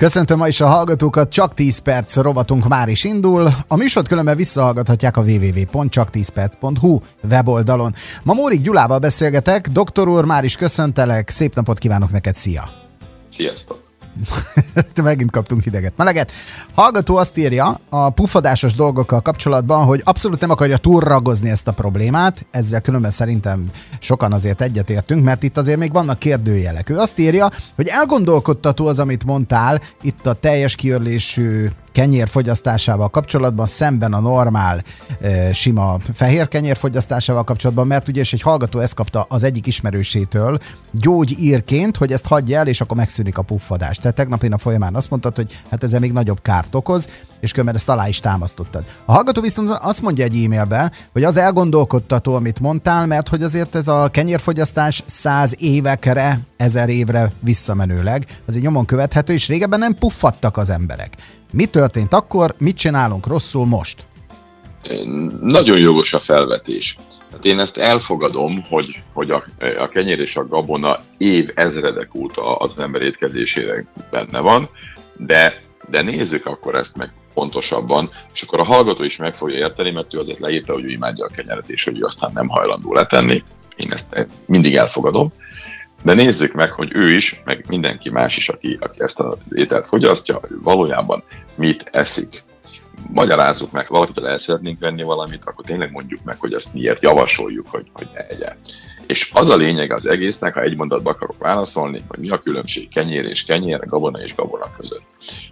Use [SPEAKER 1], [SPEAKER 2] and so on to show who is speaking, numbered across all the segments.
[SPEAKER 1] Köszöntöm ma is a hallgatókat, csak 10 perc rovatunk már is indul. A műsort különben visszahallgathatják a www.csak10perc.hu weboldalon. Ma Mórik Gyulával beszélgetek, doktor úr, már is köszöntelek, szép napot kívánok neked, szia!
[SPEAKER 2] Sziasztok!
[SPEAKER 1] Megint kaptunk hideget, meleget. Hallgató azt írja a pufadásos dolgokkal kapcsolatban, hogy abszolút nem akarja túlragozni ezt a problémát, ezzel különben szerintem sokan azért egyetértünk, mert itt azért még vannak kérdőjelek. Ő azt írja, hogy elgondolkodtató az, amit mondtál, itt a teljes kiörlésű kenyér fogyasztásával kapcsolatban, szemben a normál e, sima fehér kenyér fogyasztásával kapcsolatban, mert ugye és egy hallgató ezt kapta az egyik ismerősétől gyógyírként, hogy ezt hagyja el, és akkor megszűnik a puffadás. Tehát tegnap én a folyamán azt mondtad, hogy hát ezzel még nagyobb kárt okoz, és különben ezt alá is támasztottad. A hallgató viszont azt mondja egy e-mailbe, hogy az elgondolkodtató, amit mondtál, mert hogy azért ez a kenyérfogyasztás száz évekre, ezer évre visszamenőleg, az egy nyomon követhető, és régebben nem puffadtak az emberek. Mi történt akkor, mit csinálunk rosszul most?
[SPEAKER 2] Nagyon jogos a felvetés. Hát én ezt elfogadom, hogy, hogy a, a kenyér és a gabona év ezredek óta az ember étkezésére benne van, de, de nézzük akkor ezt meg pontosabban, és akkor a hallgató is meg fogja érteni, mert ő azért leírta, hogy ő imádja a kenyeret, és hogy ő aztán nem hajlandó letenni. Én ezt mindig elfogadom. De nézzük meg, hogy ő is, meg mindenki más is, aki, aki ezt az ételt fogyasztja, valójában mit eszik. Magyarázzuk meg, valakitől el szeretnénk venni valamit, akkor tényleg mondjuk meg, hogy ezt miért javasoljuk, hogy, hogy ne egye. És az a lényeg az egésznek, ha egy mondatba akarok válaszolni, hogy mi a különbség kenyér és kenyér, gabona és gabona között.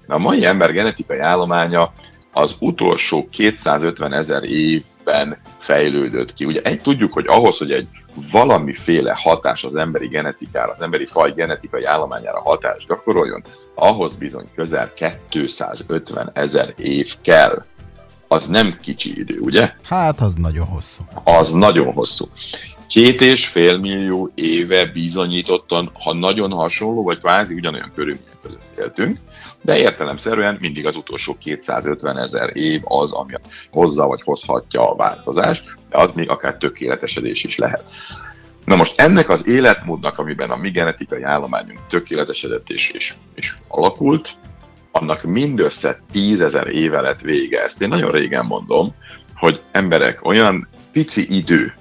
[SPEAKER 2] Na, a mai ember genetikai állománya az utolsó 250 ezer évben fejlődött ki. Ugye egy, tudjuk, hogy ahhoz, hogy egy valamiféle hatás az emberi genetikára, az emberi faj genetikai állományára hatás gyakoroljon, ahhoz bizony közel 250 ezer év kell. Az nem kicsi idő, ugye?
[SPEAKER 1] Hát, az nagyon hosszú.
[SPEAKER 2] Az nagyon hosszú. Két és fél millió éve bizonyítottan, ha nagyon hasonló, vagy kvázi ugyanolyan körülmények között éltünk, de értelemszerűen mindig az utolsó 250 ezer év az, ami hozza vagy hozhatja a változást, de az még akár tökéletesedés is lehet. Na most ennek az életmódnak, amiben a mi genetikai állományunk tökéletesedett és, és, és alakult, annak mindössze tízezer éve lett vége. Ezt én nagyon régen mondom, hogy emberek olyan pici idő,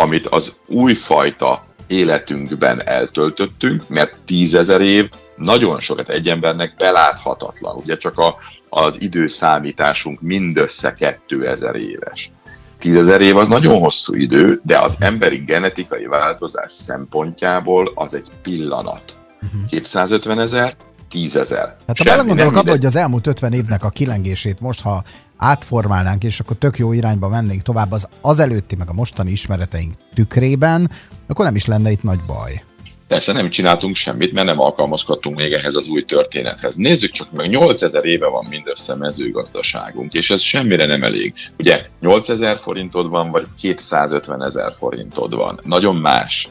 [SPEAKER 2] amit az újfajta életünkben eltöltöttünk, mert tízezer év nagyon sokat egy embernek beláthatatlan. Ugye csak a, az időszámításunk mindössze 2000 éves. Tízezer év az nagyon hosszú idő, de az emberi genetikai változás szempontjából az egy pillanat. 250 mhm. ezer, 10 ezer.
[SPEAKER 1] Hát ha belegondolok abba, hogy az elmúlt 50 évnek a kilengését most, ha átformálnánk, és akkor tök jó irányba mennénk tovább az, az előtti, meg a mostani ismereteink tükrében, akkor nem is lenne itt nagy baj.
[SPEAKER 2] Persze nem csináltunk semmit, mert nem alkalmazkodtunk még ehhez az új történethez. Nézzük csak meg, 8000 éve van mindössze mezőgazdaságunk, és ez semmire nem elég. Ugye 8000 forintod van, vagy 250 ezer forintod van. Nagyon más.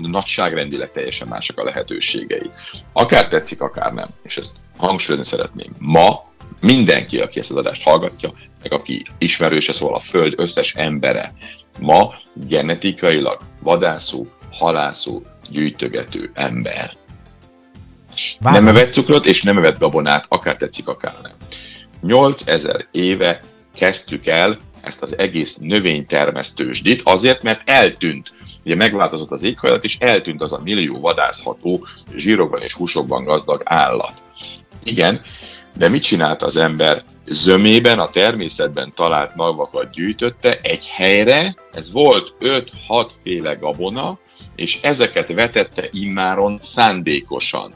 [SPEAKER 2] Nagyságrendileg teljesen mások a lehetőségei. Akár tetszik, akár nem. És ezt hangsúlyozni szeretném. Ma mindenki, aki ezt az adást hallgatja, meg aki ismerőse szól a Föld összes embere, ma genetikailag vadászó, halászó, gyűjtögető ember. Várom. Nem evett cukrot, és nem evett gabonát, akár tetszik, akár nem. 8000 éve kezdtük el ezt az egész növénytermesztősdit, azért, mert eltűnt. Ugye megváltozott az éghajlat, és eltűnt az a millió vadászható, zsírokban és húsokban gazdag állat. Igen, de mit csinált az ember? Zömében, a természetben talált magvakat gyűjtötte egy helyre, ez volt 5-6 féle gabona, és ezeket vetette immáron szándékosan.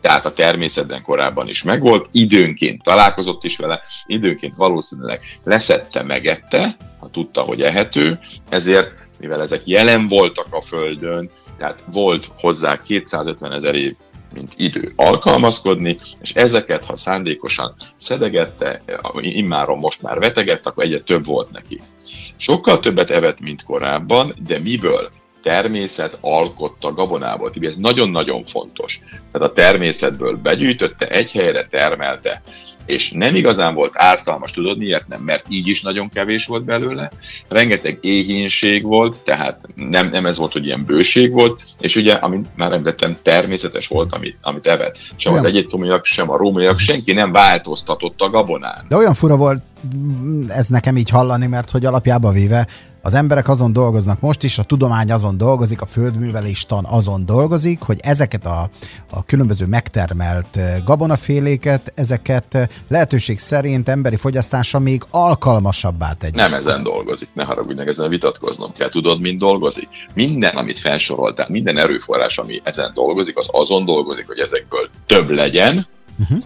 [SPEAKER 2] Tehát a természetben korábban is megvolt, időnként találkozott is vele, időnként valószínűleg leszette, megette, ha tudta, hogy ehető, ezért, mivel ezek jelen voltak a Földön, tehát volt hozzá 250 ezer év mint idő alkalmazkodni, és ezeket, ha szándékosan szedegette, immáron most már vetegett, akkor egyre több volt neki. Sokkal többet evett, mint korábban, de miből? természet alkotta gabonából. Tibi, ez nagyon-nagyon fontos. Tehát a természetből begyűjtötte, egy helyre termelte, és nem igazán volt ártalmas, tudod miért nem? Mert így is nagyon kevés volt belőle, rengeteg éhínség volt, tehát nem, nem ez volt, hogy ilyen bőség volt, és ugye, amit már említettem, természetes volt, amit, amit evett. Sem olyan. az egyetimiak, sem a rómaiak, senki nem változtatott a gabonán.
[SPEAKER 1] De olyan fura volt ez nekem így hallani, mert hogy alapjába véve az emberek azon dolgoznak most is, a tudomány azon dolgozik, a földműveléstan azon dolgozik, hogy ezeket a, a különböző megtermelt eh, gabonaféléket, ezeket eh, lehetőség szerint emberi fogyasztása még alkalmasabbá tegye.
[SPEAKER 2] Nem ezen dolgozik, ne haragudj, ezen vitatkoznom kell. Tudod, mind dolgozik? Minden, amit felsoroltál, minden erőforrás, ami ezen dolgozik, az azon dolgozik, hogy ezekből több legyen, uh-huh.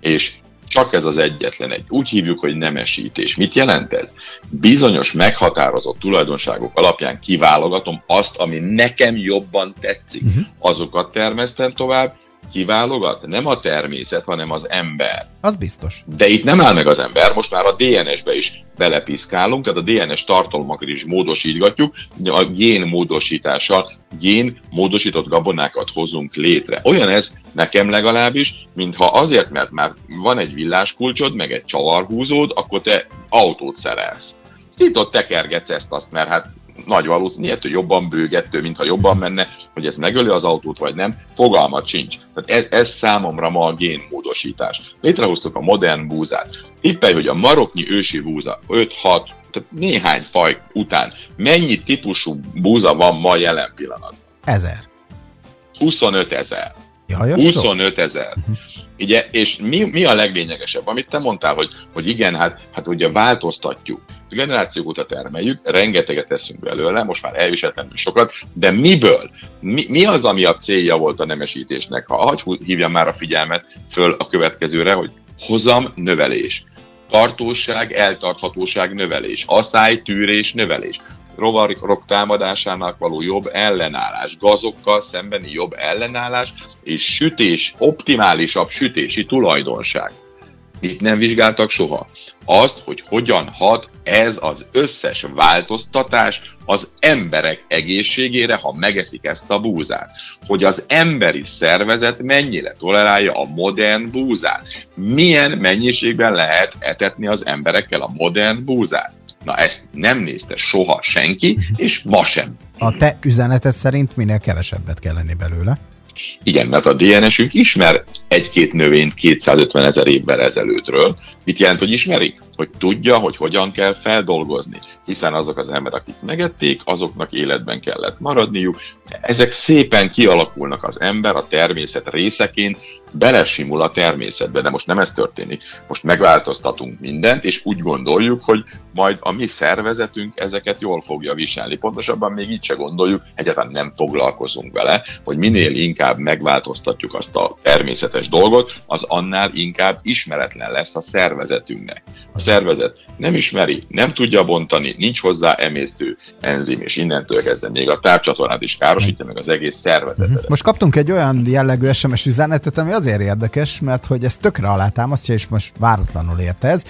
[SPEAKER 2] és csak ez az egyetlen egy. Úgy hívjuk, hogy nemesítés. Mit jelent ez? Bizonyos meghatározott tulajdonságok alapján kiválogatom azt, ami nekem jobban tetszik. Uh-huh. Azokat termesztem tovább, kiválogat? Nem a természet, hanem az ember.
[SPEAKER 1] Az biztos.
[SPEAKER 2] De itt nem áll meg az ember, most már a DNS-be is belepiszkálunk, tehát a DNS tartalmakat is módosítgatjuk, a gén módosítással gén módosított gabonákat hozunk létre. Olyan ez nekem legalábbis, mintha azért, mert már van egy villáskulcsod, meg egy csavarhúzód, akkor te autót szerelsz. Itt ott tekergetsz ezt azt, mert hát nagy valószínű, hogy jobban bőgettő, mintha jobban menne, hogy ez megöli az autót, vagy nem, fogalmat sincs. Tehát ez, ez számomra ma a génmódosítás. Létrehoztuk a modern búzát. Tippelj, hogy a maroknyi ősi búza 5-6, tehát néhány faj után mennyi típusú búza van ma jelen pillanatban?
[SPEAKER 1] Ezer.
[SPEAKER 2] 25 ezer. 25 ezer. Ugye, és mi, mi a leglényegesebb? Amit te mondtál, hogy, hogy igen, hát, hát ugye változtatjuk. Generációk óta termeljük, rengeteget teszünk belőle, most már elviselhetlenül sokat, de miből? Mi, mi az, ami a célja volt a nemesítésnek? Ha hagy hívjam már a figyelmet föl a következőre, hogy hozam növelés tartóság, eltarthatóság növelés, asszály, tűrés, növelés rovarok támadásának való jobb ellenállás, gazokkal szembeni jobb ellenállás, és sütés, optimálisabb sütési tulajdonság. Itt nem vizsgáltak soha. Azt, hogy hogyan hat ez az összes változtatás az emberek egészségére, ha megeszik ezt a búzát. Hogy az emberi szervezet mennyire tolerálja a modern búzát. Milyen mennyiségben lehet etetni az emberekkel a modern búzát. Na ezt nem nézte soha senki, és ma sem.
[SPEAKER 1] A te üzeneted szerint minél kevesebbet kell lenni belőle?
[SPEAKER 2] Igen, mert a DNS-ünk ismer egy-két növényt 250 ezer évvel ezelőttről. Mit jelent, hogy ismeri? Hogy tudja, hogy hogyan kell feldolgozni. Hiszen azok az emberek, akik megették, azoknak életben kellett maradniuk. Ezek szépen kialakulnak az ember a természet részeként, belesimul a természetbe, de most nem ez történik. Most megváltoztatunk mindent, és úgy gondoljuk, hogy majd a mi szervezetünk ezeket jól fogja viselni. Pontosabban még így se gondoljuk, egyáltalán nem foglalkozunk vele, hogy minél inkább megváltoztatjuk azt a természetes dolgot, az annál inkább ismeretlen lesz a szervezetünknek. A szervezet nem ismeri, nem tudja bontani, nincs hozzá emésztő enzim, és innentől kezdve még a tárcsatornát is károsítja, meg az egész szervezetet.
[SPEAKER 1] Most kaptunk egy olyan jellegű SMS üzenetet, ami azért érdekes, mert hogy ez tökre alátámasztja, és most váratlanul érte ez.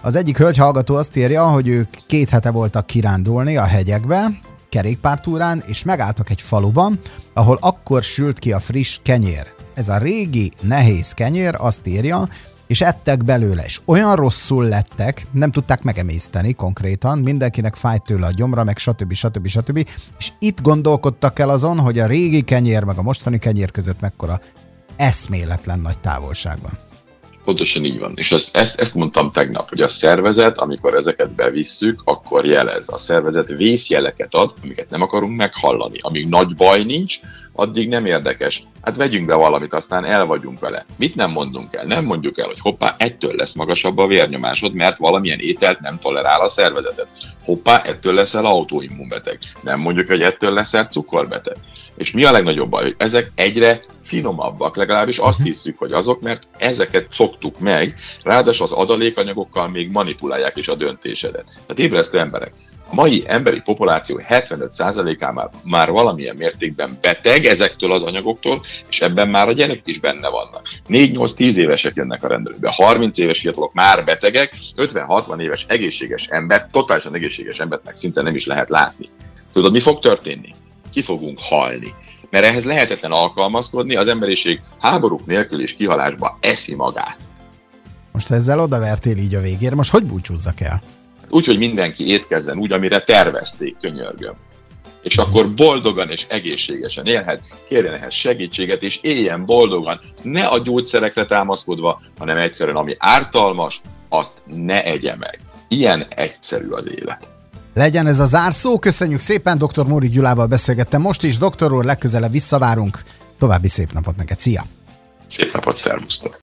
[SPEAKER 1] Az egyik hölgy hallgató azt írja, hogy ők két hete voltak kirándulni a hegyekbe, kerékpártúrán, és megálltak egy faluban, ahol akkor sült ki a friss kenyér. Ez a régi, nehéz kenyér azt írja, és ettek belőle, és olyan rosszul lettek, nem tudták megemészteni konkrétan, mindenkinek fájt tőle a gyomra, meg stb. stb. stb. És itt gondolkodtak el azon, hogy a régi kenyér meg a mostani kenyér között mekkora eszméletlen nagy távolságban.
[SPEAKER 2] Pontosan így van. És ezt, ezt, ezt mondtam tegnap, hogy a szervezet, amikor ezeket bevisszük, akkor jelez. A szervezet vészjeleket ad, amiket nem akarunk meghallani. Amíg nagy baj nincs, addig nem érdekes. Hát vegyünk be valamit, aztán el vagyunk vele. Mit nem mondunk el? Nem mondjuk el, hogy hoppá, ettől lesz magasabb a vérnyomásod, mert valamilyen ételt nem tolerál a szervezetet. Hoppá, ettől leszel autoimmunbeteg. Nem mondjuk, hogy ettől leszel cukorbeteg. És mi a legnagyobb baj, hogy ezek egyre finomabbak, legalábbis azt mhm. hiszük, hogy azok, mert ezeket szoktuk meg, ráadásul az adalékanyagokkal még manipulálják is a döntésedet. Tehát ébresztő emberek. A mai emberi populáció 75%-án már, valamilyen mértékben beteg ezektől az anyagoktól, és ebben már a gyerekek is benne vannak. 4-8-10 évesek jönnek a rendelőbe, 30 éves fiatalok már betegek, 50-60 éves egészséges ember, totálisan egészséges embert szinte nem is lehet látni. Tudod, mi fog történni? ki fogunk halni. Mert ehhez lehetetlen alkalmazkodni, az emberiség háborúk nélkül és kihalásba eszi magát.
[SPEAKER 1] Most ezzel odavertél így a végére, most hogy búcsúzzak el?
[SPEAKER 2] Úgy, hogy mindenki étkezzen úgy, amire tervezték, könyörgöm. És akkor boldogan és egészségesen élhet, kérjen ehhez segítséget, és éljen boldogan, ne a gyógyszerekre támaszkodva, hanem egyszerűen ami ártalmas, azt ne egye meg. Ilyen egyszerű az élet.
[SPEAKER 1] Legyen ez a zárszó, köszönjük szépen, dr. Móri Gyulával beszélgettem most is, doktor úr, legközelebb visszavárunk. További szép napot neked, szia!
[SPEAKER 2] Szép napot, szervusztok!